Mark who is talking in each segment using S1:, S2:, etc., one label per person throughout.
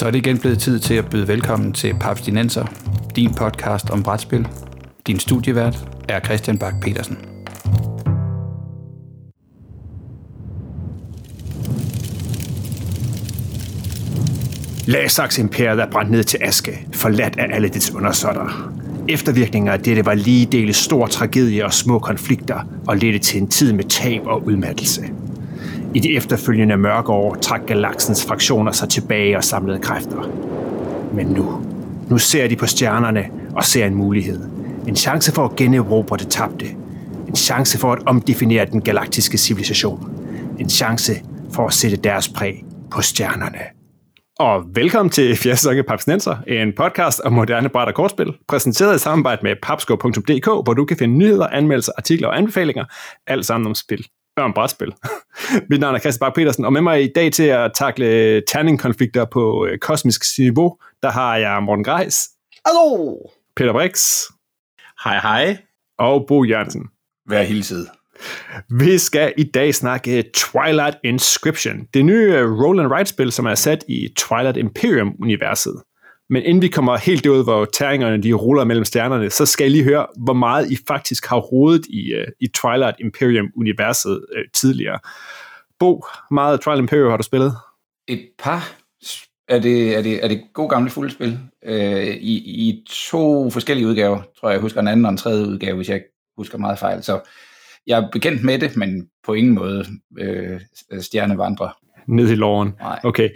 S1: Så er det igen blevet tid til at byde velkommen til Papstinenser, din podcast om brætspil. Din studievært er Christian Bak petersen
S2: Lasaks imperiet er brændt ned til aske, forladt af alle dets undersåtter. Eftervirkninger af dette var lige dele stor tragedie og små konflikter, og ledte til en tid med tab og udmattelse. I de efterfølgende mørke år trak galaksens fraktioner sig tilbage og samlede kræfter. Men nu, nu ser de på stjernerne og ser en mulighed. En chance for at generobre det tabte. En chance for at omdefinere den galaktiske civilisation. En chance for at sætte deres præg på stjernerne. Og velkommen til Fjerde Papsnenser, en podcast om moderne bræt og kortspil, præsenteret i samarbejde med papsko.dk, hvor du kan finde nyheder, anmeldelser, artikler og anbefalinger, alt sammen om spil om brætspil. Mit navn er Christian Bak petersen og med mig i dag til at takle terningkonflikter på øh, kosmisk niveau, der har jeg Morten Greis.
S3: Hallo!
S2: Peter Brix.
S4: Hej hej.
S2: Og Bo Jørgensen.
S4: Vær hilset.
S2: Vi skal i dag snakke Twilight Inscription, det nye øh, roll and write spil, som er sat i Twilight Imperium-universet. Men inden vi kommer helt ud, hvor tæringerne de ruller mellem stjernerne, så skal jeg lige høre, hvor meget I faktisk har rodet i, uh, i Twilight Imperium-universet uh, tidligere. Bo, meget Twilight Imperium har du spillet?
S1: Et par. Er det, er det, er det god gamle fuldspil? Uh, i, I to forskellige udgaver, tror jeg. Jeg husker en anden og en tredje udgave, hvis jeg husker meget fejl. Så jeg er bekendt med det, men på ingen måde øh, stjernevandrer.
S2: Ned i loven. Nej. Okay.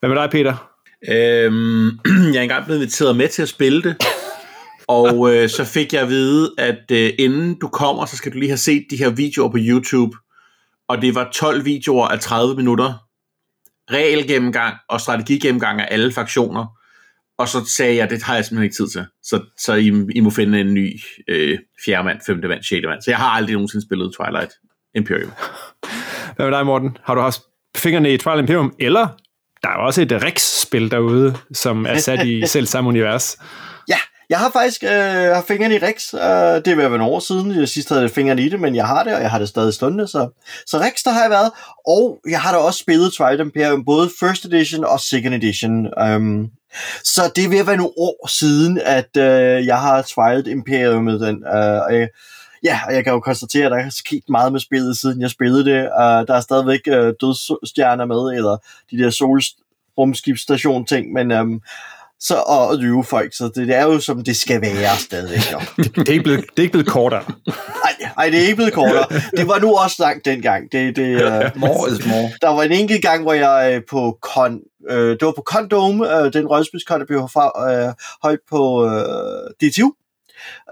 S2: Hvad med dig, Peter?
S4: Øhm, jeg er engang blevet inviteret med til at spille det, og øh, så fik jeg at vide, at øh, inden du kommer, så skal du lige have set de her videoer på YouTube, og det var 12 videoer af 30 minutter, regelgennemgang og strategigennemgang af alle fraktioner, og så sagde jeg, det har jeg simpelthen ikke tid til. Så, så I, I må finde en ny øh, fjerde mand, femte mand, sjette mand. Så jeg har aldrig nogensinde spillet Twilight Imperium.
S2: Hvad med dig, Morten? Har du haft fingrene i Twilight Imperium, eller der er også et Rex-spil derude, som er sat i selv samme univers.
S3: Ja, jeg har faktisk øh, har fingrene i Rex. Øh, det er ved at være år siden, jeg sidst havde fingrene i det, men jeg har det, og jeg har det stadig stående. Så, så Rex, der har jeg været. Og jeg har da også spillet Twilight Imperium, både First Edition og Second Edition. Um, så det er ved at være nogle år siden, at øh, jeg har Twilight Imperium med den. Øh, og jeg, ja, og jeg kan jo konstatere, at der er sket meget med spillet, siden jeg spillede det. Uh, der er stadigvæk uh, dødsstjerner med, eller de der solrumskibsstation ting, men um, så, og lyve folk, så det, det er jo som det skal være stadigvæk. Jo.
S2: det, det, er ikke blevet, det er ikke blevet kortere.
S3: Nej, nej, det er ikke blevet kortere. Det var nu også langt dengang. Det, det,
S1: uh, more is more.
S3: Der var en enkelt gang, hvor jeg uh, på Con, uh, det var på Condome, uh, den rødspidskon, der blev fra, uh, højt på uh, DTU,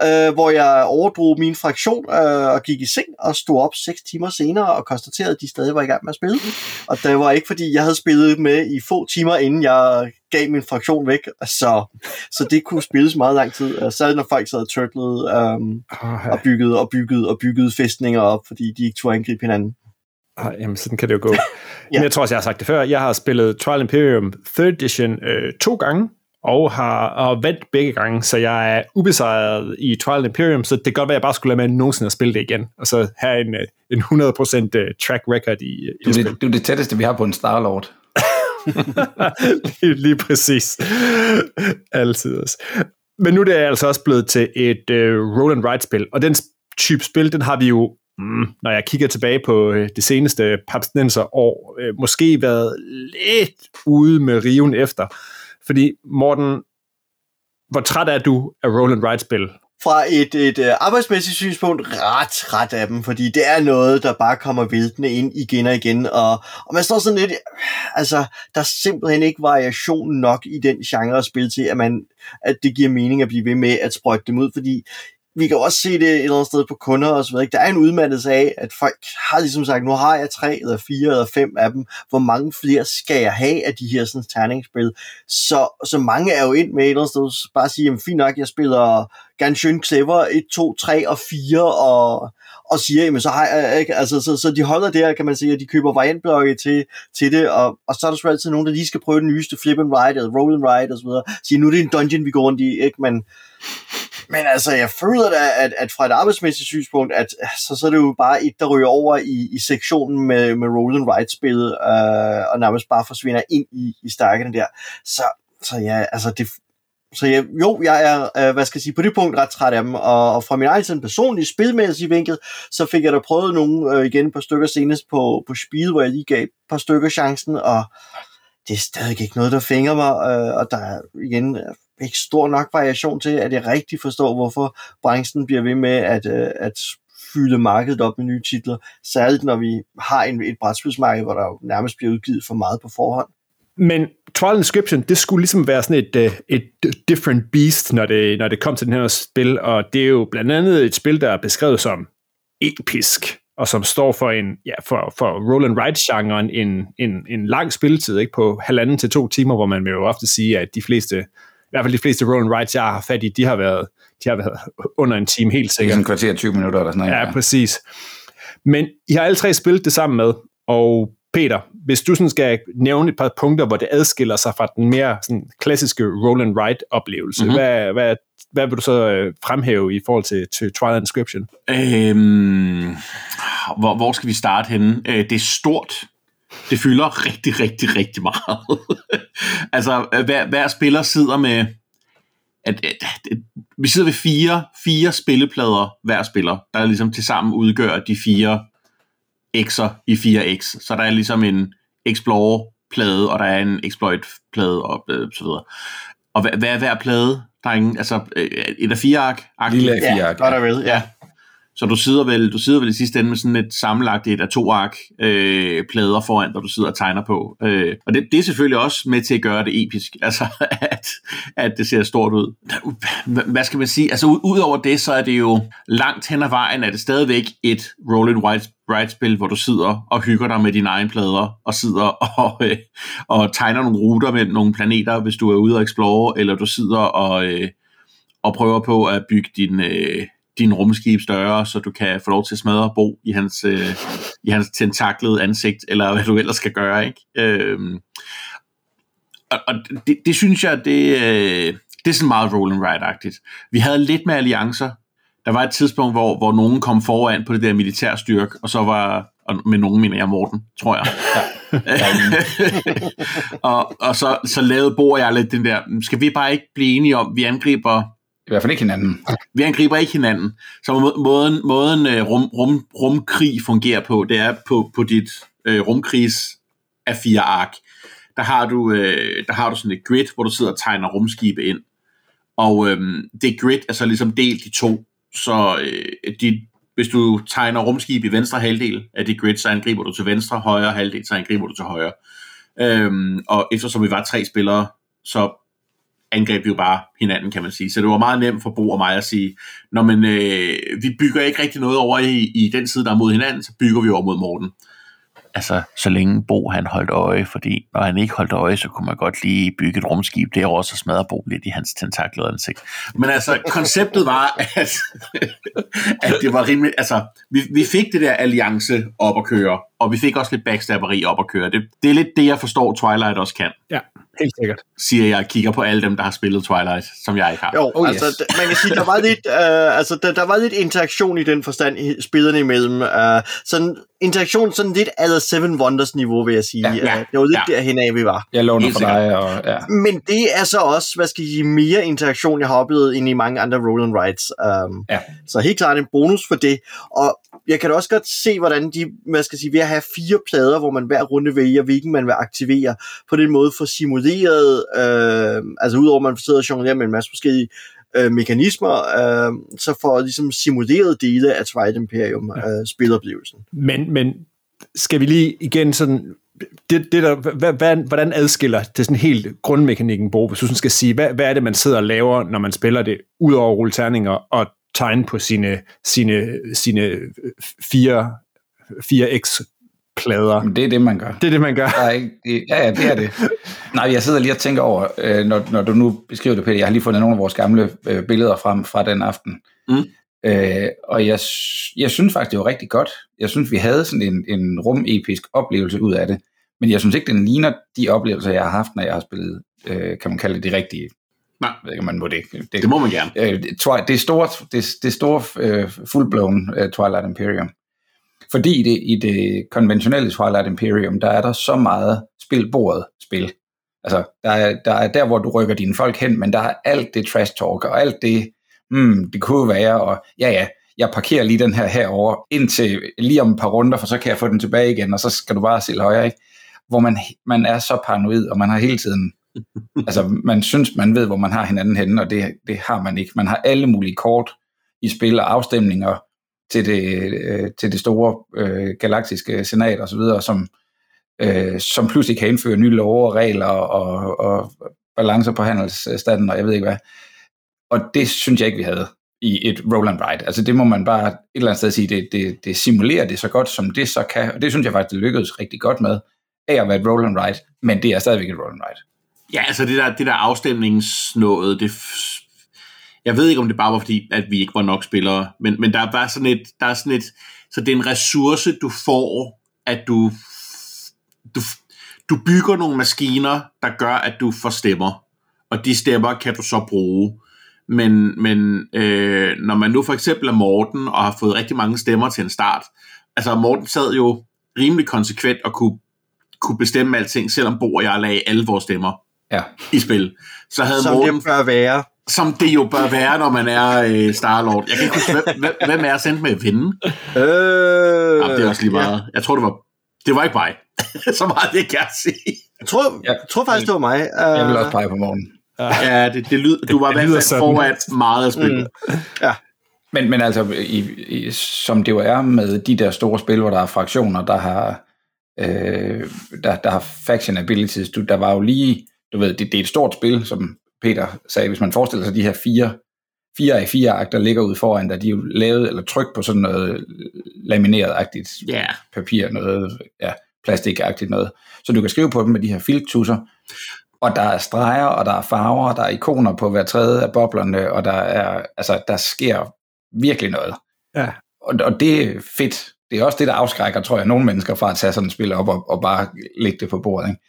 S3: øh, hvor jeg overdrog min fraktion øh, og gik i seng og stod op seks timer senere og konstaterede, at de stadig var i gang med at spille. Og det var ikke, fordi jeg havde spillet med i få timer, inden jeg gav min fraktion væk, så, så det kunne spilles meget lang tid. Særligt når folk sad og turtlede øhm, og byggede og byggede og byggede fæstninger op, fordi de ikke tog angribe hinanden.
S2: Ah, jamen, sådan kan det jo gå. ja. Men jeg tror også, jeg har sagt det før. Jeg har spillet Trial Imperium 3rd Edition øh, to gange, og har og vandt begge gange, så jeg er ubesejret i Trial Imperium, så det kan godt være, at jeg bare skulle lade mig nogensinde at spille det igen, og så have en, øh, en 100% øh, track record i, i
S1: du, det, du er det tætteste, vi har på en Starlord.
S2: lige, lige præcis. Altid også. Men nu er det altså også blevet til et uh, roll and write spil, og den type spil, den har vi jo, mm, når jeg kigger tilbage på det seneste Papsnenser år, uh, måske været lidt ude med riven efter. Fordi, Morten, hvor træt er du af Roland Wright-spil?
S3: Fra et, et øh, arbejdsmæssigt synspunkt ret træt af dem, fordi det er noget, der bare kommer væltende ind igen og igen, og, og man står sådan lidt, altså, der er simpelthen ikke variation nok i den genre at spille til, at, man, at det giver mening at blive ved med at sprøjte dem ud, fordi vi kan også se det et eller andet sted på kunder og så videre. Der er en udmattelse af, at folk har ligesom sagt, nu har jeg tre eller fire eller fem af dem. Hvor mange flere skal jeg have af de her sådan, terningsspil? Så, så mange er jo ind med et eller andet sted. Bare sige, jamen fint nok, jeg spiller ganske clever 1, 2, 3 og 4 og, og siger, jamen så har jeg, ikke? Altså, så, så de holder der, kan man sige, at de køber variantblokke til, til det, og, og så er der selvfølgelig altid nogen, der lige skal prøve den nyeste flip and ride, eller roll and ride, og så videre, siger, nu er det en dungeon, vi går rundt i, ikke? Men men altså, jeg føler da, at, at fra et arbejdsmæssigt synspunkt, at øh, så, så er det jo bare et, der ryger over i, i sektionen med, med roll and write spillet øh, og nærmest bare forsvinder ind i, i stakkene der. Så, så ja, altså det, så jeg, jo, jeg er, øh, hvad skal jeg sige, på det punkt ret træt af dem, og, og fra min egen sådan personlige spilmæssige vinkel, så fik jeg da prøvet nogle øh, igen et par stykker senest på, på Speed, hvor jeg lige gav et par stykker chancen, og det er stadig ikke noget, der fænger mig, øh, og der er igen ikke stor nok variation til, at jeg rigtig forstår, hvorfor branchen bliver ved med at, øh, at fylde markedet op med nye titler, særligt når vi har en, et brætspilsmarked, hvor der jo nærmest bliver udgivet for meget på forhånd.
S2: Men Trial Inscription, det skulle ligesom være sådan et, øh, et different beast, når det, når det kom til den her spil, og det er jo blandt andet et spil, der er beskrevet som episk, og som står for en ja, for, for roll and write genren en, en, en lang spilletid, ikke på halvanden til to timer, hvor man vil jo ofte sige, at de fleste, hvert fald de fleste roll and writes, jeg har fat i, de har været, de har været under en time helt sikkert.
S1: Sådan en kvarter 20 minutter eller sådan noget.
S2: Ja, præcis. Men I har alle tre spillet det sammen med, og Peter, hvis du sådan skal nævne et par punkter, hvor det adskiller sig fra den mere sådan, klassiske roll and write oplevelse, mm-hmm. hvad, hvad, hvad vil du så øh, fremhæve i forhold til, til Trial Inscription?
S4: Øhm, hvor, hvor skal vi starte henne? Øh, det er stort. Det fylder rigtig, rigtig, rigtig meget. altså, hver, hver spiller sidder med... At, at, at, vi sidder ved fire, fire spilleplader hver spiller, der ligesom til sammen udgør de fire X'er i 4X. Så der er ligesom en Explorer-plade, og der er en Exploit-plade, og øh, så videre. Og hvad, hvad er hver plade? Der er ingen, altså øh, et af fire ark?
S1: Lille af fire ark.
S3: Ja, godt og vel, ja.
S4: Så du sidder vel, du sidder vel i sidste ende med sådan et sammenlagt et af to ark øh, plader foran, der du sidder og tegner på. Øh, og det, det er selvfølgelig også med til at gøre det episk, altså at, at det ser stort ud. Hvad skal man sige? Altså udover det, så er det jo langt hen ad vejen, er det stadigvæk et roll and white write spil, hvor du sidder og hygger dig med dine egne plader, og sidder og, øh, og tegner nogle ruter med nogle planeter, hvis du er ude og explore, eller du sidder og, øh, og prøver på at bygge din, øh, din rumskib større, så du kan få lov til at smadre Bo i hans, øh, i hans tentaklede ansigt, eller hvad du ellers skal gøre, ikke? Øhm, og og det, det synes jeg, det, øh, det er sådan meget roll and ride-agtigt. Vi havde lidt med alliancer. Der var et tidspunkt, hvor, hvor nogen kom foran på det der militærstyrk, og så var, og med nogen mener jeg Morten, tror jeg. Og, og så, så lavede Bo og jeg lidt den der, skal vi bare ikke blive enige om, vi angriber
S1: i hvert fald ikke hinanden.
S4: Vi angriber ikke hinanden. Så måden, måden øh, rum, rum, rumkrig fungerer på, det er på, på dit øh, rumkrigs af fire ark. Der har, du, øh, der har du sådan et grid, hvor du sidder og tegner rumskibe ind. Og øh, det grid er så ligesom delt i to. Så øh, dit, hvis du tegner rumskib i venstre halvdel af det grid, så angriber du til venstre, højre halvdel, så angriber du til højre. Øhm, og eftersom vi var tre spillere, så angreb jo bare hinanden, kan man sige. Så det var meget nemt for Bo og mig at sige, når man, øh, vi bygger ikke rigtig noget over i, i den side, der er mod hinanden, så bygger vi over mod Morten altså, så længe Bo han holdt øje, fordi når han ikke holdt øje, så kunne man godt lige bygge et rumskib det er også smadre Bo lidt i hans tentaklede ansigt. Men altså, konceptet var, at, at det var rimeligt, altså, vi, vi fik det der alliance op at køre, og vi fik også lidt backstabberi op at køre. Det, det er lidt det, jeg forstår, Twilight også kan.
S2: Ja, helt sikkert.
S4: Siger jeg kigger på alle dem, der har spillet Twilight, som jeg ikke har.
S3: Jo, oh, yes. altså, man kan sige, der var lidt, uh, altså, der, der var lidt interaktion i den forstand, spillerne imellem. Uh, sådan interaktion sådan lidt aller Seven Wonders niveau, vil jeg sige. Ja, ja, det var lidt ja. derhen af, vi var.
S1: Jeg låner for dig. Og, ja.
S3: Men det er så også, hvad skal jeg sige, mere interaktion, jeg har oplevet end i mange andre roll and rides. Um, ja. Så helt klart en bonus for det. Og jeg kan da også godt se, hvordan de, hvad skal jeg sige, ved at have fire plader, hvor man hver runde vælger, hvilken man vil aktivere, på den måde få simuleret, øh, altså udover man sidder og jonglerer med en masse forskellige øh, mekanismer, øh, så får ligesom simuleret dele af Twilight Imperium øh, spiloplevelsen.
S2: Men, men skal vi lige igen sådan det, det der, hvad, hvad, hvordan adskiller det sådan helt grundmekanikken, Bo, hvis du sådan skal sige, hvad, hvad er det, man sidder og laver, når man spiller det, ud over at rulle terninger og tegne på sine, sine, sine 4, 4x plader.
S1: Det er det, man gør.
S2: Det er det, man gør.
S1: Nej, det, ja, ja, det er det. Nej, jeg sidder lige og tænker over, øh, når, når du nu beskriver det, Peter, jeg har lige fundet nogle af vores gamle øh, billeder frem fra den aften. Mm. Øh, og jeg, jeg synes faktisk, det var rigtig godt. Jeg synes, vi havde sådan en, en rum-episk oplevelse ud af det. Men jeg synes ikke, den ligner de oplevelser, jeg har haft, når jeg har spillet, øh, kan man kalde det, de rigtige
S4: Nej.
S1: Jeg ved ikke, om man må det. Det,
S4: Det må man gerne.
S1: øh, det er store, det, det store øh, fullblown uh, Twilight Imperium. Fordi det, i det konventionelle Twilight Imperium, der er der så meget spilbordet spil. Altså, der er, der er der, hvor du rykker dine folk hen, men der er alt det trash talk, og alt det, hmm, det kunne være, og ja ja, jeg parkerer lige den her herover indtil lige om et par runder, for så kan jeg få den tilbage igen, og så skal du bare se højere, ikke? Hvor man, man er så paranoid, og man har hele tiden altså, man synes, man ved, hvor man har hinanden henne, og det, det har man ikke. Man har alle mulige kort i spil og afstemninger til det, øh, til det store øh, galaktiske senat og så videre, som, øh, som pludselig kan indføre nye love og regler og, og balancer på handelsstanden, og jeg ved ikke hvad. Og det synes jeg ikke, vi havde i et roll and ride. Altså det må man bare et eller andet sted sige, det, det, det simulerer det så godt, som det så kan, og det synes jeg faktisk, det lykkedes rigtig godt med, af at være et roll and ride, men det er stadigvæk et roll and ride.
S4: Ja, altså det der, det der afstemningsnåde, det, jeg ved ikke, om det bare var fordi, at vi ikke var nok spillere, men, men der er bare sådan et, der er sådan et, så det er en ressource, du får, at du, du, du bygger nogle maskiner, der gør, at du får stemmer, og de stemmer kan du så bruge. Men, men øh, når man nu for eksempel er Morten og har fået rigtig mange stemmer til en start, altså Morten sad jo rimelig konsekvent og kunne, kunne bestemme alting, selvom Bo og jeg lagde alle vores stemmer
S1: Ja.
S4: i spil. Så havde
S3: Som
S4: Morten,
S3: det bør være.
S4: Som det jo bør være, når man er øh, Starlord. Jeg kan ikke huske, hvem, hvem, er sendt med at vinde?
S3: Øh,
S4: Jamen, det er også lige meget. Jeg tror, det var, det var ikke mig. Så meget det kan jeg sige.
S3: Jeg tror,
S1: Ja.
S3: jeg tror faktisk, det var mig. Uh,
S1: Jeg vil også pege på morgen.
S4: Ja, det, det lyd, du var i
S2: det lyder
S4: hvert fald foran meget af spillet.
S3: Mm.
S1: Men, men altså, i, i, som det jo er med de der store spil, hvor der er fraktioner, der har, øh, der, der har faction abilities, du, der var jo lige, du ved, det, det er et stort spil, som Peter sagde, hvis man forestiller sig de her fire, fire af fire akter ligger ude foran, der de er jo lavet eller trykt på sådan noget lamineret-agtigt
S4: Ja,
S1: papir, noget ja, plastikagtigt noget. Så du kan skrive på dem med de her filttusser, og der er streger, og der er farver, og der er ikoner på hver tredje af boblerne, og der er, altså, der sker virkelig noget.
S2: Ja.
S1: Og, og det er fedt. Det er også det, der afskrækker, tror jeg, nogle mennesker fra at tage sådan et spil op og, og bare lægge det på bordet. Ikke?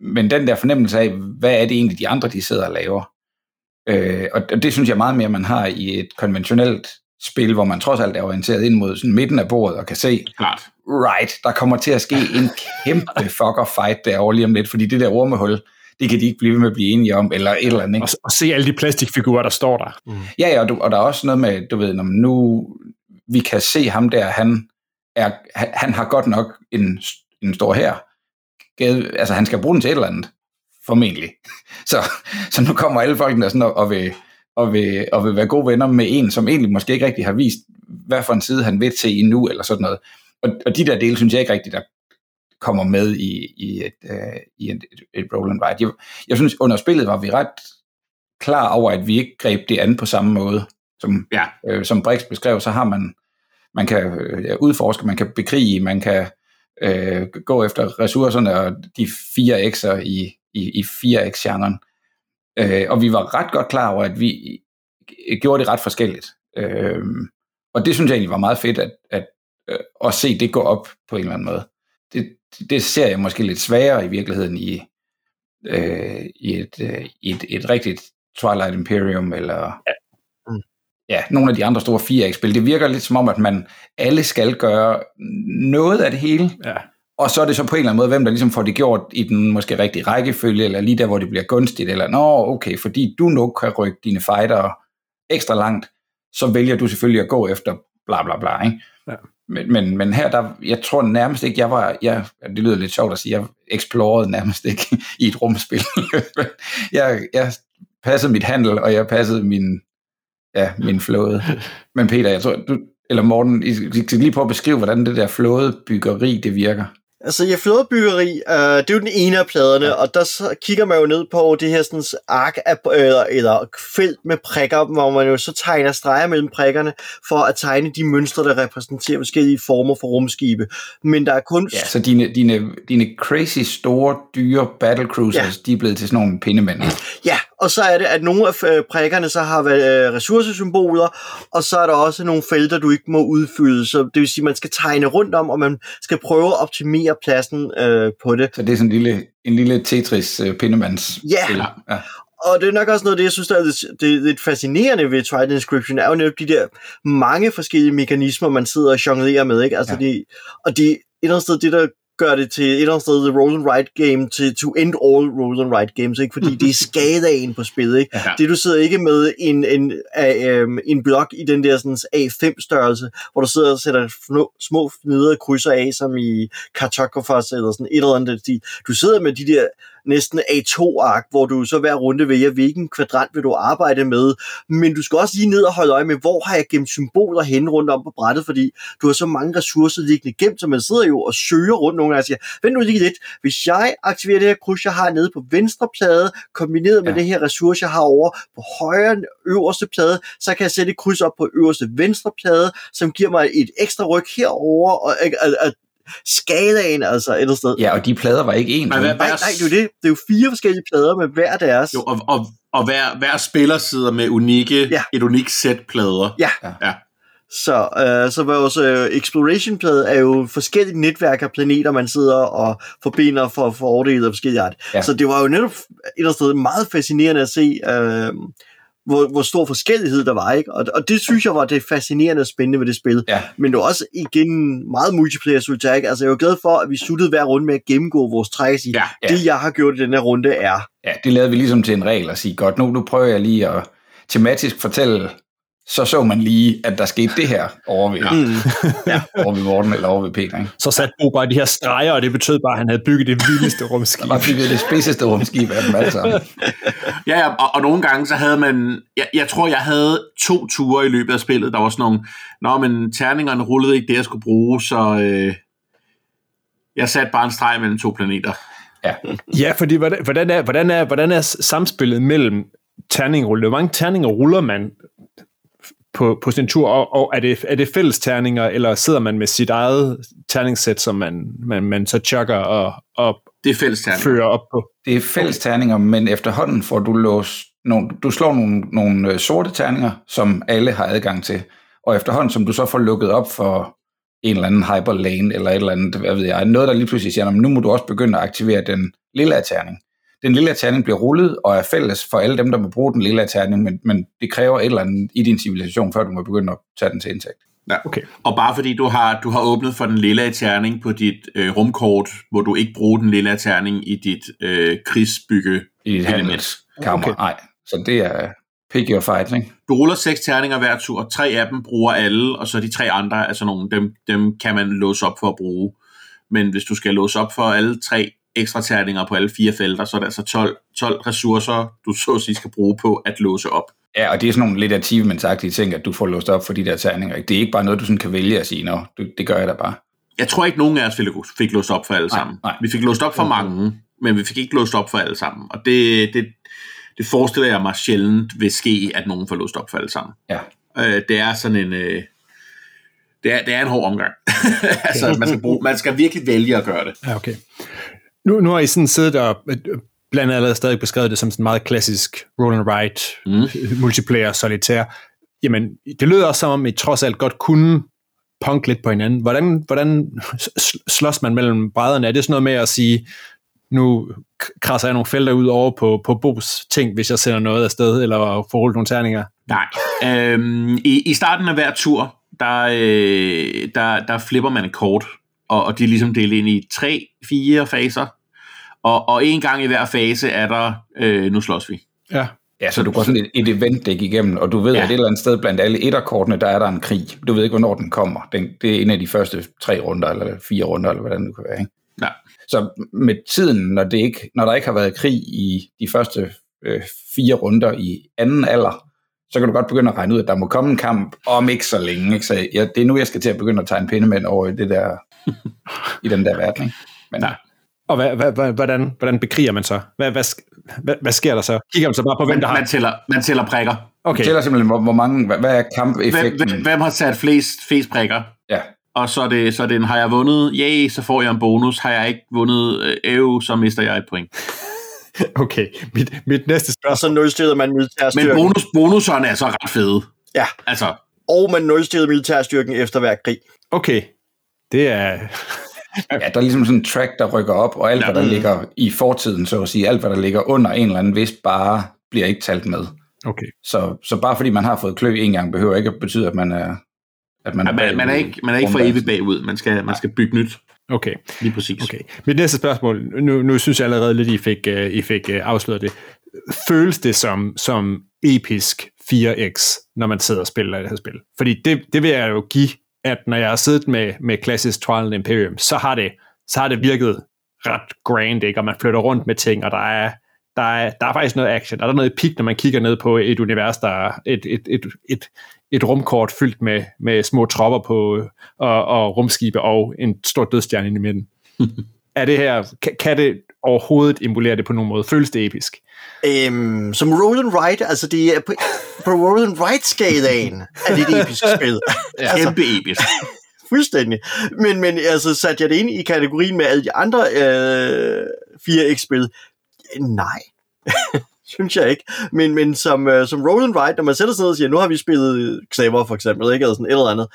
S1: Men den der fornemmelse af, hvad er det egentlig, de andre, de sidder og laver? Øh, og og det synes jeg meget mere, man har i et konventionelt spil, hvor man trods alt er orienteret ind mod sådan midten af bordet og kan se,
S4: klart.
S1: right, der kommer til at ske en kæmpe fucker fight derovre lige om lidt, fordi det der ormehul, det kan de ikke blive ved med at blive enige om, eller et eller andet. Ikke?
S2: Og, og se alle de plastikfigurer, der står der.
S1: Ja, ja, og, du, og der er også noget med, du ved, når nu vi kan se ham der, han, er, han har godt nok en, en stor her. Altså, han skal bruge den til et eller andet, formentlig. Så, så nu kommer alle folkene der sådan og, og, vil, og, vil, og vil være gode venner med en, som egentlig måske ikke rigtig har vist, hvad for en side han vil til endnu, eller sådan noget. Og, og de der dele, synes jeg ikke rigtigt, der kommer med i, i, et, uh, i et, et, et roll and ride. Jeg, jeg synes, under spillet var vi ret klar over, at vi ikke greb det an på samme måde, som,
S4: Ja.
S1: øh, som Brix beskrev, så har man, man kan øh, udforske, man kan bekrige, man kan øh, gå efter ressourcerne og de fire X'er i, i, i 4X-genren. Øh, og vi var ret godt klar over, at vi gjorde det ret forskelligt. Øh, og det synes jeg egentlig var meget fedt, at, at, at, at se det gå op på en eller anden måde. Det, det ser jeg måske lidt sværere i virkeligheden i, øh, i, et, øh, i et, et rigtigt Twilight Imperium, eller ja. Nogle af de andre store 4X-spil. Det virker lidt som om, at man alle skal gøre noget af det hele,
S2: Ja.
S1: og så er det så på en eller anden måde, hvem der ligesom får det gjort i den måske rigtige rækkefølge, eller lige der, hvor det bliver gunstigt, eller nå, okay, fordi du nu kan rykke dine fighter ekstra langt, så vælger du selvfølgelig at gå efter bla bla bla, ikke?
S2: Ja.
S1: Men, men, men her, der, jeg tror nærmest ikke, jeg var, jeg, det lyder lidt sjovt at sige, jeg explorede nærmest ikke i et rumspil. jeg, jeg passede mit handel, og jeg passede min, ja, min flåde. Men Peter, jeg tror, du, eller Morten, I, skal lige prøve at beskrive, hvordan det der flådebyggeri, det virker.
S3: Altså, ja, flådebyggeri, øh, det er jo den ene af pladerne, ja. og der så kigger man jo ned på det her sådan, ark af, eller, eller felt med prikker, hvor man jo så tegner streger mellem prikkerne, for at tegne de mønstre, der repræsenterer forskellige former for rumskibe. Men der er kun...
S1: Ja, så dine, dine, dine crazy store, dyre battlecruisers, ja. de er blevet til sådan nogle pindemænd.
S3: Ja, og så er det, at nogle af øh, prikkerne så har været øh, ressourcesymboler, og så er der også nogle felter, du ikke må udfylde. Så det vil sige, at man skal tegne rundt om, og man skal prøve at optimere pladsen øh, på det.
S1: Så det er sådan en lille, en lille Tetris uh, pindemands
S3: Ja.
S1: ja.
S3: og det er nok også noget af det, jeg synes, der er lidt, det er lidt fascinerende ved Twilight Inscription, er jo netop de der mange forskellige mekanismer, man sidder og jonglerer med, ikke? Altså,
S1: Ja.
S3: de, og det et eller andet sted, det der gør det til et eller andet sted the roll and write game til to end all roll and write games, ikke? Fordi det er skadaen på spillet, ikke?
S4: Ja.
S3: Det du sidder ikke med en, en, en, en blok i den der sådan, A5-størrelse, hvor du sidder og sætter små, små nede krydser af, som i Cartografos eller sådan et eller andet. Du sidder med de der næsten A2-ark, hvor du så hver runde vælger, hvilken kvadrant vil du arbejde med, men du skal også lige ned og holde øje med, hvor har jeg gemt symboler hen rundt om på brættet, fordi du har så mange ressourcer liggende gemt, så man sidder jo og søger rundt nogle gange og siger, vent nu lige lidt, hvis jeg aktiverer det her kryds, jeg har nede på venstre plade, kombineret med
S1: Ja.
S3: det her ressource, jeg har over på højre øverste plade, så kan jeg sætte et kryds op på øverste venstre plade, som giver mig et ekstra ryg herover og at, at, at skalaen altså et eller andet sted.
S1: Ja, og de plader var ikke vel?
S4: hvad-
S3: Nej, nej, det er jo det. Det er jo fire forskellige plader med hver deres.
S4: Jo, og, og, og hver, hver spiller sidder med unikke,
S3: Ja.
S4: et unikt sæt plader.
S3: Ja.
S4: ja.
S3: Så, øh, så vores øh, exploration-plade er jo forskellige netværk af planeter, man sidder og forbinder for, for fordele af forskellige art.
S1: Ja.
S3: Ja. Så det var jo netop et eller andet sted meget fascinerende at se, øh, hvor, hvor stor forskellighed der var. ikke og, og det synes jeg var det fascinerende og spændende ved det spil.
S1: Ja.
S3: Men det var også igen meget multiplayer solitaire. ikke? Altså jeg var glad for, at vi sluttede hver runde med at gennemgå vores træk og sige,
S4: Ja,
S1: ja.
S3: det jeg har gjort i den her runde er...
S1: Ja, det lavede vi ligesom til en regel at sige, godt, nu, nu prøver jeg lige at tematisk fortælle, så så man lige, at der skete det her over ved, ja.
S3: Mm.
S1: over ved Morten eller over ved Peter. Ikke?
S2: Så satte Bo bare de her streger, og det betød bare, at han havde bygget det vildeste rumskib.
S1: Der var bygget det spidseste rumskib af dem alle sammen.
S4: Ja, ja og, og nogle gange så havde man, jeg, jeg tror jeg havde to ture i løbet af spillet, der var sådan nogle, nå men terningerne rullede ikke det, jeg skulle bruge, så øh, jeg satte bare en streg mellem to planeter.
S2: Ja, fordi hvordan, hvordan, er, hvordan, er, hvordan er samspillet mellem terningrulle? Hvor mange terninger ruller man på, på sin tur, og, og er, det, er det fælles terninger, eller sidder man med sit eget terningssæt, som man, man, man så chucker og, og
S4: Det er fælles terninger.
S2: fører op på?
S1: Det er fælles terninger, men efterhånden får du låst nogle, du slår nogle, nogle øh, sorte terninger, som alle har adgang til. Og efterhånden, som du så får lukket op for en eller anden hyperlane, eller et eller andet, hvad ved jeg, noget, der lige pludselig siger, "Nå, men nu må du også begynde at aktivere den lille terning. Den lille terning bliver rullet og er fælles for alle dem, der må bruge den lille terning, men, men det kræver et eller andet i din civilisation, før du må begynde at tage den til indtægt.
S4: Ja.
S2: Okay.
S4: Og bare fordi du har, du har åbnet for den lille terning på dit øh, rumkort, hvor du ikke bruger den lille terning i dit øh, krigsbygge.
S1: I et
S4: Element.
S1: handelskammer.
S2: Okay.
S1: Okay. Nej, så det er pick your fight, ikke?
S4: Du ruller seks terninger hver tur, og tre af dem bruger alle, og så de tre andre, altså nogle, dem, dem kan man låse op for at bruge. Men hvis du skal låse op for alle tre ekstra terninger på alle fire felter, så er det altså 12, 12 ressourcer, du så at sige skal bruge på at låse op.
S1: Ja, og det er sådan nogle lidt achievements-agtige ting, at du får låst op for de der terninger. Det er ikke bare noget, du sådan kan vælge at sige, nå, det, det gør jeg da bare.
S4: Jeg tror ikke, nogen af os fik, fik låst op for alle
S1: Nej,
S4: sammen.
S1: nej.
S4: Vi fik låst op for mange, men vi fik ikke låst op for alle sammen. Og det, det, det forestiller jeg mig sjældent vil ske, at nogen får låst op for alle sammen.
S1: Ja.
S4: Øh, det er sådan en... Øh, det, er, det er en hård omgang. altså, man skal, bruge, man skal virkelig vælge at gøre det.
S2: Ja, okay. Nu, nu har I sådan siddet og øh, blandt andet allerede stadig beskrevet det som sådan meget klassisk roll and write, mm. multiplayer, solitær. Jamen, det lyder også som om, I trods alt godt kunne punk lidt på hinanden. Hvordan, hvordan slås man mellem brædderne? Er det sådan noget med at sige, nu krasser jeg nogle felter ud over på, på Bos ting, hvis jeg sender noget afsted, eller får rullet nogle terninger?
S4: Nej. Øhm, i, I starten af hver tur, der, øh, der, der flipper man et kort, og, og de er ligesom delt ind i tre, fire faser. Og, og en gang i hver fase er der, øh, nu slås vi.
S2: Ja.
S1: Ja, så du går sådan et, et event-dæk igennem, og du ved,
S4: Ja.
S1: at et eller andet sted blandt alle etterkortene, der er der en krig. Du ved ikke, hvornår den kommer. Den, det er en af de første tre runder, eller fire runder, eller hvordan det kan være. Ikke?
S4: Ja.
S1: Så med tiden, når, det ikke, når der ikke har været krig i de første øh, fire runder i anden alder, så kan du godt begynde at regne ud, at der må komme en kamp om ikke så længe. Ikke? Så ja, det er nu, jeg skal til at begynde at tegne pindemænd over i, det der, i den der verden. Ikke? Men,
S4: Nej.
S2: Og hvad, hvad, hvad, hvordan, hvordan bekriger man så? Hvad, hvad, hvad, hvad sker der så? Kigger man så bare på, hvem
S4: Man,
S2: der har...
S4: man, tæller, man tæller prikker.
S1: okay.
S2: Okay,
S1: tæller simpelthen, hvor, hvor mange, hvad, hvad er
S4: Hvem,
S1: kampeffekten?
S4: hvem, hvem har sat flest, flest prikker?
S1: Ja.
S4: Og så er det, så er det en, har jeg vundet? Ja, så får jeg en bonus. Har jeg ikke vundet? Øh, så mister jeg et point.
S2: okay. Mit, mit næste
S3: Og
S2: spørgsmål...
S3: så nulstillede man
S4: Men
S3: militærstyrken.
S4: bonus, bonuserne er så ret fede.
S3: Ja.
S4: Altså,
S3: Og man nulstillede militærstyrken efter hver krig.
S2: Okay. Det er...
S1: Ja, der er ligesom sådan en track, der rykker op, og alt,
S4: Ja.
S1: hvad der ligger i fortiden, så at sige, alt, hvad der ligger under en eller anden vist bare bliver ikke talt med.
S2: Okay.
S1: Så, så bare fordi man har fået klø en gang, behøver ikke at betyde, at man er at man,
S4: Ja, man, man, er ikke, man er ikke for evigt bagud. Man skal, man skal bygge nyt.
S2: Okay.
S4: Lige præcis.
S2: Okay. Mit næste spørgsmål, nu, nu synes jeg allerede lidt, I fik, uh, I fik uh, afsløret det. Føles det som, som episk 4X, når man sidder og spiller det her spil? Fordi det, det vil jeg jo give, at når jeg har siddet med, med klassisk Trial and Imperium, så har det, så har det virket ret grand, ikke? og man flytter rundt med ting, og der er, der er, der er faktisk noget action, og der er noget pik, når man kigger ned på et univers, der er et, et, et, et, et rumkort fyldt med, med små tropper på, og, og rumskibe og en stor dødstjerne i midten. er det her, kan, kan det overhovedet emulere det på nogen måde? Føles det episk?
S3: Øhm, som roll and altså det er på, på roll and write skalaen er det et episk spil. altså,
S4: Kæmpe episk.
S3: fuldstændig. Men, men altså, satte jeg det ind i kategorien med alle de andre øh, 4X-spil? Nej synes jeg ikke. Men, men som, øh, som roll and write, når man sætter sig ned og siger, nu har vi spillet Xaver for eksempel, ikke? Eller sådan et eller andet,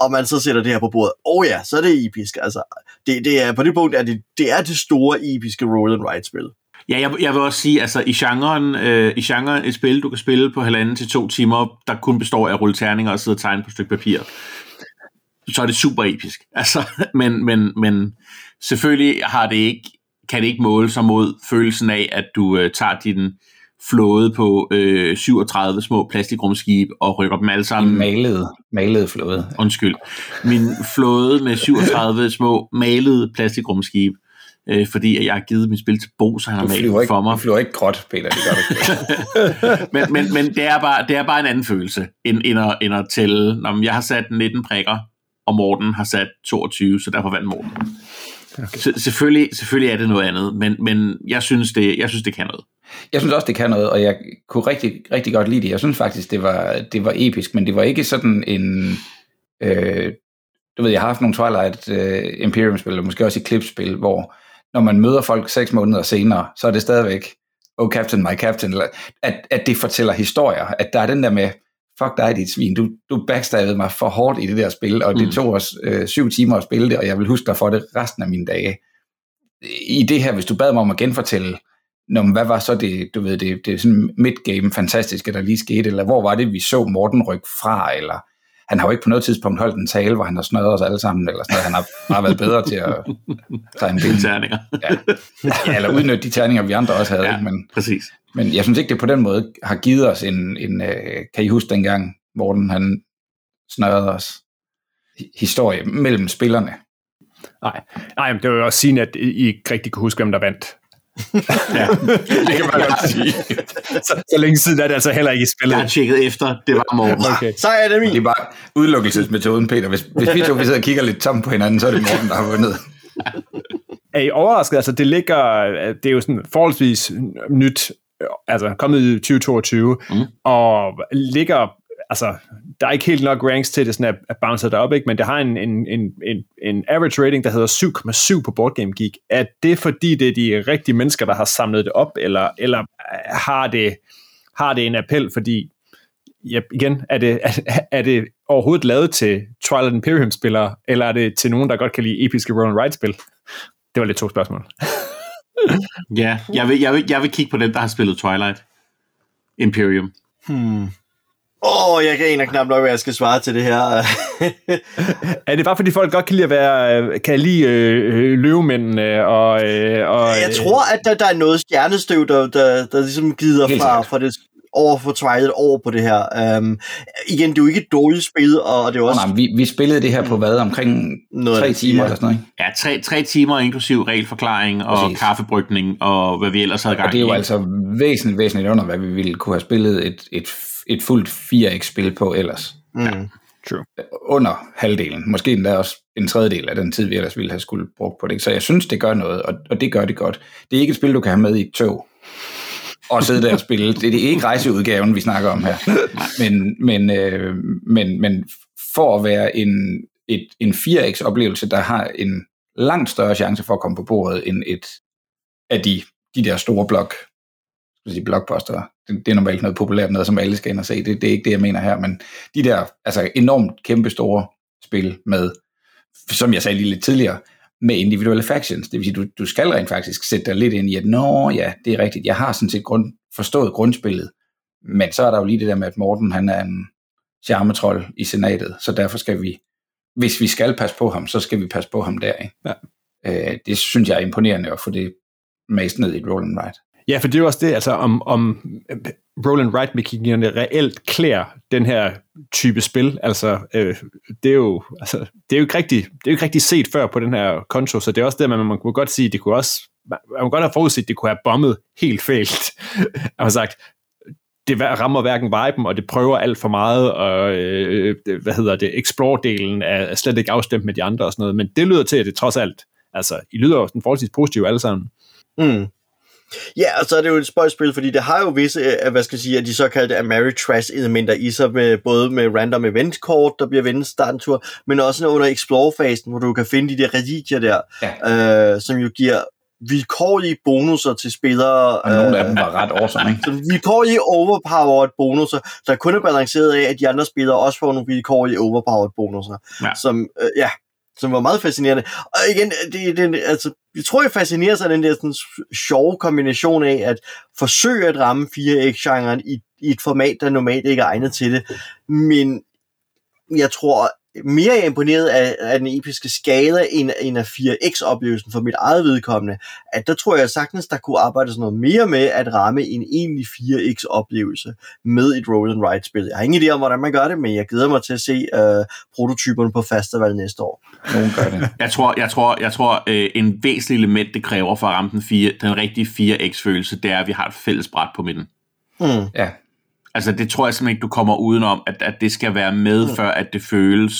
S3: og man så sætter det her på bordet, åh oh ja, så er det episk. Altså, det, det er, på det punkt er det, det er det store episke roll and write spil.
S4: Ja, jeg, jeg vil også sige, altså i genren, øh, i genren et spil, du kan spille på halvanden til to timer, der kun består af at rulle terninger og sidde og tegne på et stykke papir, så er det super episk. Altså, men, men, men selvfølgelig har det ikke, kan det ikke måle sig mod følelsen af, at du øh, tager din flåde på øh, 37 små plastikrumskib og rykker dem alle
S1: En
S4: sammen.
S1: malet, malet flåde.
S4: Undskyld. Min flåde med 37 små malede plastikrumskib, øh, fordi jeg har givet mit spil til Bo, så han har malet for mig.
S1: du flyver ikke gråt, Peter. Det gør du ikke.
S4: men, men, men det, er bare, det er bare en anden følelse, end, end, at, end at tælle. Når jeg har sat 19 prikker, og Morten har sat 22, så derfor vandt Morten. Okay. Så, selvfølgelig, selvfølgelig er det noget andet, men, men jeg, synes, det, jeg synes, det kan noget.
S1: Jeg synes også, det kan noget, og jeg kunne rigtig, rigtig godt lide det. Jeg synes faktisk, det var, det var episk, men det var ikke sådan en... Øh, du ved, jeg har haft nogle Twilight øh, Imperium-spil, og måske også Eclipse-spil, hvor når man møder folk seks måneder senere, så er det stadigvæk, oh captain, my captain, eller, at, at det fortæller historier, at der er den der med, fuck dig, dit svin, du, du backstabbede mig for hårdt i det der spil, og det
S4: Mm.
S1: tog os øh, syv timer at spille det, og jeg vil huske dig for det resten af mine dage. I det her, hvis du bad mig om at genfortælle, Nå, men hvad var så det, du ved, det, det er sådan midgame fantastiske, der lige skete, eller hvor var det, vi så Morten rykke fra, eller han har jo ikke på noget tidspunkt holdt en tale, hvor han har snøret os alle sammen, eller sådan noget. Han har bare været bedre til at tegne
S4: Fine
S1: ben.
S4: terninger.
S1: Ja. ja, eller udnytte de terninger, vi andre også havde.
S4: Ja.
S1: Men,
S4: Præcis.
S1: men jeg synes ikke, det på den måde har givet os en, en øh, kan I huske dengang, Morten han snørede os hi- historie mellem spillerne.
S2: Nej, Nej men det var jo også sigende, at I ikke rigtig kunne huske, hvem der vandt.
S4: Ja.
S1: Det kan man godt sige.
S2: Så, så længe siden er det altså heller ikke i spillet.
S4: Jeg har tjekket efter, det var Morten.
S2: Okay.
S3: Så er det min.
S1: Det er bare udelukkelsesmetoden, Peter. Hvis, hvis vi to vi sidder og kigger lidt tomt på hinanden, så er det Morten, der har vundet.
S2: Er I overrasket? Altså, det ligger, det er jo sådan forholdsvis nyt, altså kommet i 2022,
S4: Mm.
S2: mm. og ligger, altså, der er ikke helt nok ranks til det, sådan at, at bounce derop, ikke? men det har en, en, en, en, en average rating, der hedder 7,7 på Board Game Geek. Er det fordi, det er de rigtige mennesker, der har samlet det op, eller, eller har, det, har det en appel, fordi ja, igen, er det, er, er det overhovedet lavet til Twilight Imperium-spillere, eller er det til nogen, der godt kan lide episke roll and ride spil Det var lidt to spørgsmål.
S4: Ja, jeg vil, jeg, vil, jeg vil kigge på dem, der har spillet Twilight Imperium.
S3: Hmm. Åh, oh, jeg kan en af knap nok, hvad jeg skal svare til det her.
S2: Er det bare fordi folk godt kan lide at være, øh, kan lide øh, løvemændene og, øh, og
S3: jeg tror, at der, der er noget stjernestøv, der, der, der ligesom glider
S1: Helt
S3: fra, fra det over for Twilight over på det her. Um, igen, det er jo ikke et dårligt spil, og det er jo
S1: Oh,
S3: også
S1: nej, vi, vi spillede det her på hvad? Omkring
S3: Noget
S1: tre timer
S3: ja.
S1: eller sådan noget, ikke?
S4: Ja, tre, tre timer inklusiv regelforklaring og
S1: Præcis.
S4: kaffebrygning og hvad vi ellers havde gang
S1: Og det er jo
S4: i.
S1: altså væsentligt, væsentligt under, hvad vi ville kunne have spillet et, et, et fuldt 4X-spil på ellers.
S3: Mm.
S2: True.
S1: Under halvdelen. Måske endda også en tredjedel af den tid, vi ellers ville have skulle brugt på det. Så jeg synes, det gør noget, og, og det gør det godt. Det er ikke et spil, du kan have med i et tog og sidde der og spille. Det er ikke rejseudgaven, vi snakker om her. Men, men, øh, men, men for at være en, et, en 4X-oplevelse, der har en langt større chance for at komme på bordet end et af de, de der store blok, jeg sige blockbuster. Det, det er normalt noget populært noget, som alle skal ind og se. Det, det er ikke det, jeg mener her, men de der altså enormt kæmpe store spil med, som jeg sagde lige lidt tidligere, med individuelle factions. Det vil sige, du, du skal rent faktisk sætte dig lidt ind i, at nå ja, det er rigtigt, jeg har sådan set grund, forstået grundspillet. Men så er der jo lige det der med, at Morten han er en charmetrol i senatet, så derfor skal vi, hvis vi skal passe på ham, så skal vi passe på ham der. Ikke?
S2: Ja.
S1: Øh, det synes jeg er imponerende at få det mest ned i roll and write.
S2: Ja, for det er jo også det, altså om, om øh, Roland Wright-mekanikkerne reelt klæder den her type spil. Altså, øh, det er jo, altså, det er jo ikke rigtig, det er jo ikke rigtig set før på den her konto, så det er også det, man, man kunne godt sige, det kunne også, man man kunne godt have forudset, det kunne have bommet helt fælt. Jeg har sagt, det rammer hverken viben, og det prøver alt for meget, og øh, det, hvad hedder det, explore-delen er slet ikke afstemt med de andre og sådan noget, men det lyder til, at det trods alt, altså, I lyder jo sådan forholdsvis positive alle sammen.
S3: Mm. Ja, og så er det jo et spøjspil, fordi det har jo visse, øh, hvad skal jeg sige, af de såkaldte Ameritrash elementer i sig, med, både med random event kort, der bliver vendt starten tur, men også under explore-fasen, hvor du kan finde de der religier der, ja. øh, som jo giver vilkårlige bonusser til spillere.
S1: Og nogle af dem var ret awesome, ikke?
S3: Så vilkårlige overpowered bonusser, der kun er balanceret af, at de andre spillere også får nogle vilkårlige overpowered bonusser. Ja. Som, øh, ja, som var meget fascinerende. Og igen, det, det, altså, jeg tror, jeg fascinerer sig den der sådan, sjove kombination af at forsøge at ramme 4X-genren i, i et format, der normalt ikke er egnet til det. Men jeg tror, mere er imponeret af, af den episke skala end, end af 4X-oplevelsen for mit eget vedkommende, at der tror jeg sagtens, der kunne arbejde sådan noget mere med at ramme en egentlig 4X-oplevelse med et roll and ride spil. Jeg har ingen idé om, hvordan man gør det, men jeg glæder mig til at se uh, prototyperne på festival næste år.
S1: Nogen gør det.
S4: Jeg tror, jeg tror, jeg tror uh, en væsentlig element, det kræver for at ramme den, 4, den rigtige 4X-følelse, det er, at vi har et fælles bræt på midten.
S3: Mm.
S1: Ja,
S4: Altså, det tror jeg simpelthen ikke, du kommer udenom, at, at det skal være med, mm. før at det føles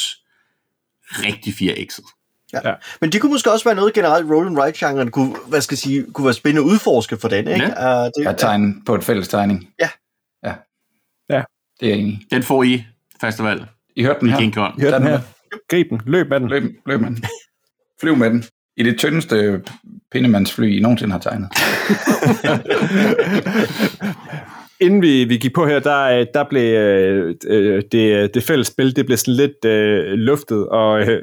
S4: rigtig 4X'et.
S3: Ja. ja. Men det kunne måske også være noget generelt roll and write genren kunne, hvad skal jeg sige, kunne være spændende at udforske for den, ikke?
S4: Ja.
S3: Uh, det,
S1: jeg tegne på et fælles tegning.
S3: Ja.
S1: Ja.
S2: Ja.
S1: Det er enig i.
S4: Den får I festival.
S1: I hørte den
S4: I
S1: her.
S4: King Kong.
S2: Hør den
S1: Tag den
S2: her. Grib den. Løb med den.
S1: Løb, løb med den. Flyv med den. I det tyndeste pindemandsfly, I nogensinde har tegnet.
S2: Inden vi, vi gik på her, der, øh, der blev øh, øh det, øh, det fælles spil, det blev sådan lidt øh, luftet, og øh,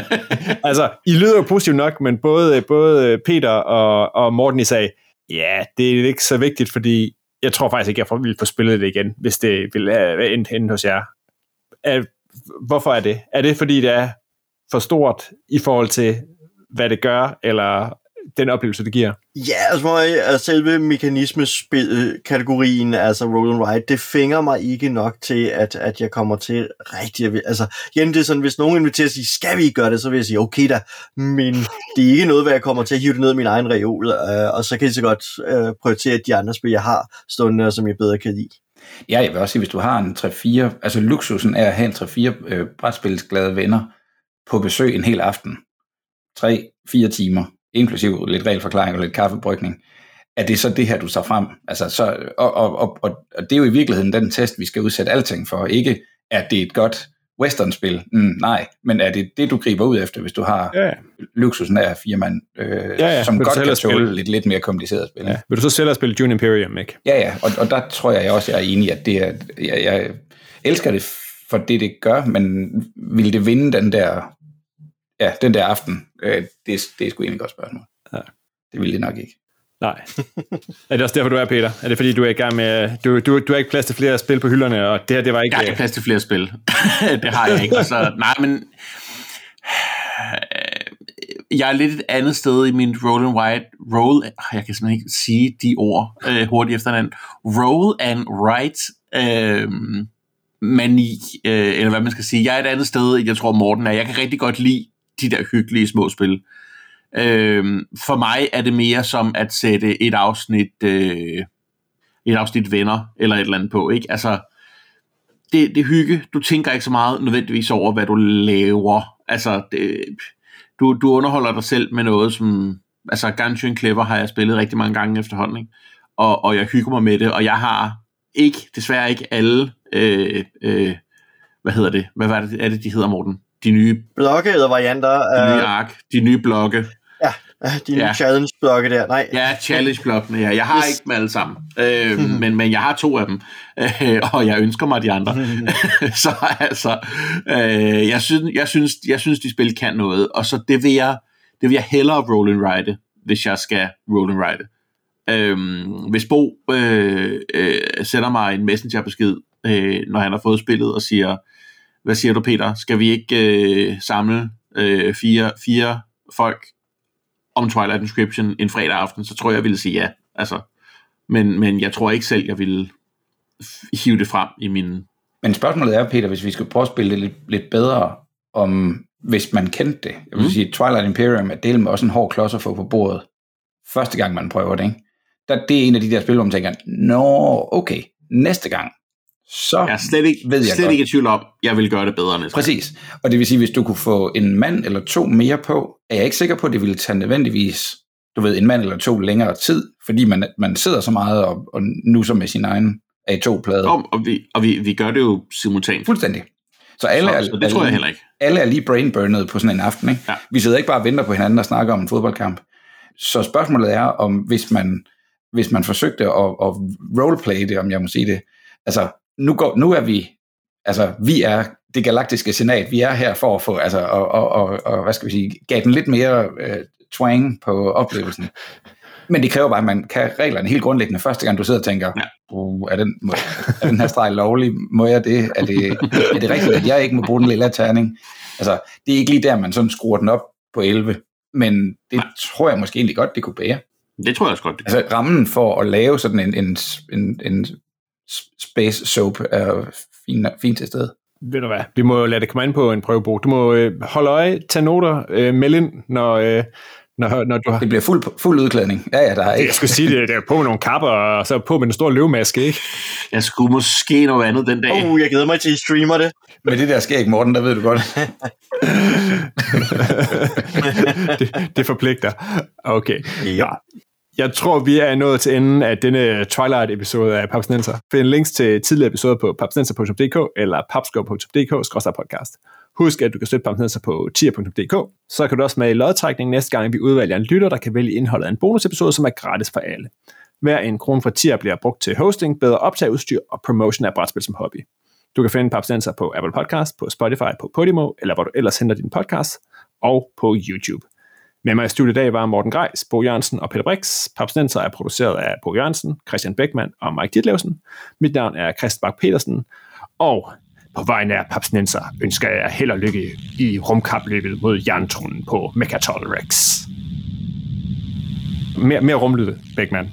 S2: altså, I lyder jo positivt nok, men både, både Peter og, og Morten, I sagde, ja, det er ikke så vigtigt, fordi jeg tror faktisk ikke, jeg vil få spillet det igen, hvis det vil være endt henne hos jer. Er, hvorfor er det? Er det, fordi det er for stort i forhold til, hvad det gør, eller den oplevelse, det giver?
S3: Ja, altså selve mekanismespil-kategorien, altså roll and ride, det fænger mig ikke nok til, at, at jeg kommer til rigtig. Altså, igen, det er sådan, hvis nogen inviterer sig, skal vi gøre det, så vil jeg sige, okay da, men det er ikke noget, hvad jeg kommer til at hive det ned i min egen reol, øh, og så kan jeg så godt øh, prioritere de andre spil, jeg har stående, som jeg bedre kan lide.
S1: Ja, jeg vil også sige, hvis du har en 3-4, altså luksusen er at have en 3-4 øh, brætspilsglade venner på besøg en hel aften. 3-4 timer inklusiv lidt regelforklaring og lidt kaffebrygning, er det så det her, du tager frem? Altså, så, og, og, og, og, det er jo i virkeligheden den test, vi skal udsætte alting for. Ikke, er det et godt westernspil? Mm, nej, men er det det, du griber ud efter, hvis du har
S2: Ja,
S1: luksusen af fire mand, øh,
S2: Ja, ja.
S1: som
S2: Vil
S1: godt kan tåle lidt, lidt mere kompliceret spil?
S2: ja. Vil du så selv spille Dune Imperium, ikke?
S1: Ja, ja, og, og der tror jeg også, jeg er enig at det er, jeg, jeg elsker det for det, det gør, men vil det vinde den der, ja, den der aften? Øh, det, det er sgu egentlig et godt spørgsmål.
S2: Ja.
S1: Det vil det nok ikke.
S2: Nej. er det også derfor, du er, Peter? Er det fordi, du er i gang med... Du, du, du har ikke plads til flere spil på hylderne, og det her, det var ikke...
S4: Jeg har ikke plads til flere spil. det har jeg ikke. Så, nej, men jeg er lidt et andet sted i min roll and write. Roll, jeg kan simpelthen ikke sige de ord øh, hurtigt efter den. Roll and write øh, mani, øh, eller hvad man skal sige. Jeg er et andet sted, end jeg tror Morten er. Jeg kan rigtig godt lide de der hyggelige små spil. Øh, for mig er det mere som at sætte et afsnit, øh, et afsnit venner, eller et eller andet på. Ikke? Altså, det, det hygge. Du tænker ikke så meget nødvendigvis over, hvad du laver. Altså, det, du, du underholder dig selv med noget, som... Altså, Gungeon Clever har jeg spillet rigtig mange gange efterhånden, ikke? Og, og jeg hygger mig med det, og jeg har ikke, desværre ikke alle... Øh, øh, hvad hedder det? Hvad var det, er det, de hedder, Morten? De nye,
S3: Blokke eller varianter
S4: de nye ark, de nye blokke.
S3: ja, de nye
S4: Ja.
S3: challenge-blokke der. Nej,
S4: Ja, challenge-blokkene, ja. Jeg har
S3: Yes.
S4: ikke dem alle sammen, øh, men, men jeg har to af dem, øh, og jeg ønsker mig de andre. så altså, øh, jeg, synes, jeg, synes, jeg synes, de spil kan noget, og så det vil jeg, det vil jeg hellere roll and ride, hvis jeg skal roll and ride. Øhm, hvis Bo øh, øh, sender mig en messengerbesked, øh, når han har fået spillet, og siger, hvad siger du Peter, skal vi ikke øh, samle øh, fire, fire folk om Twilight Inscription en fredag aften, så tror jeg, jeg ville sige ja. Altså, men, men jeg tror ikke selv, jeg ville hive det frem i min...
S1: Men spørgsmålet er, Peter, hvis vi skal prøve at spille det lidt, lidt bedre, om hvis man kendte det. Jeg vil mm. sige, Twilight Imperium er delt med også en hård klods at få på bordet. Første gang, man prøver det, ikke? Der, det er en af de der spil, hvor man tænker, nå, okay, næste gang, så
S4: jeg er slet ikke, ved jeg slet godt. ikke i tvivl om, jeg vil gøre det bedre næste
S1: Præcis. Og det vil sige, hvis du kunne få en mand eller to mere på, er jeg ikke sikker på, at det ville tage nødvendigvis, du ved, en mand eller to længere tid, fordi man, man sidder så meget og, og så med sin egen A2-plade.
S4: Og, og, vi, og vi, vi gør det jo simultant.
S1: Fuldstændig. Så alle så, er,
S4: så det tror jeg heller ikke.
S1: Alle er lige brainburnet på sådan en aften. Ikke? Ja. Vi sidder ikke bare og venter på hinanden og snakker om en fodboldkamp. Så spørgsmålet er, om hvis man, hvis man forsøgte at, at roleplay det, om jeg må sige det, altså nu, går, nu er vi, altså vi er det galaktiske senat, vi er her for at få, altså, og, og, og, og hvad skal vi sige, gav den lidt mere uh, twang på oplevelsen. Men det kræver bare, at man kan reglerne helt grundlæggende. Første gang du sidder og tænker, ja. uh, er, den, må, er den her streg lovlig? Må jeg det? Er, det? er det rigtigt, at jeg ikke må bruge den lille terning? Altså, det er ikke lige der, man sådan skruer den op på 11. Men det Nej. tror jeg måske egentlig godt, det kunne bære.
S4: Det tror jeg også godt. Det
S1: altså, rammen for at lave sådan en, en, en, en space soap er fint, fint til stede.
S2: Ved du hvad, vi må lade det komme ind på en prøvebog. Du må øh, holde øje, tage noter, øh, melde ind, når, øh, når, når du har...
S1: Det bliver fuld, fuld udklædning. Ja, ja, der er ikke...
S2: Jeg skulle sige, det, det er på med nogle kapper, og så på med en stor løvemaske, ikke?
S4: Jeg skulle måske noget andet den dag.
S3: Uh, jeg glæder mig til, at I streamer det.
S1: Med det der skæg, Morten, der ved du godt.
S2: det, det forpligter. Okay. Ja. Jeg tror, vi er nået til enden af denne Twilight-episode af Papsnenser. Find links til tidligere episoder på papsnenser.dk eller papskov.dk-podcast. Husk, at du kan støtte Papsnenser på tier.dk. Så kan du også med i lodtrækning næste gang, vi udvælger en lytter, der kan vælge indholdet af en bonusepisode, som er gratis for alle. Hver en krone fra tier bliver brugt til hosting, bedre optageudstyr og promotion af brætspil som hobby. Du kan finde Papsnenser på Apple Podcast, på Spotify, på Podimo, eller hvor du ellers henter din podcast, og på YouTube. Med mig i studiet i dag var Morten Greis, Bo Jørgensen og Peter Brix. Papsnenser er produceret af Bo Jørgensen, Christian Beckmann og Mike Ditlevsen. Mit navn er Christian Bak petersen og på vejen af Papsnenser ønsker jeg held og lykke i rumkapløbet mod jerntronen på Mechatol Rex. Mere, mere rumlyde, Beckmann.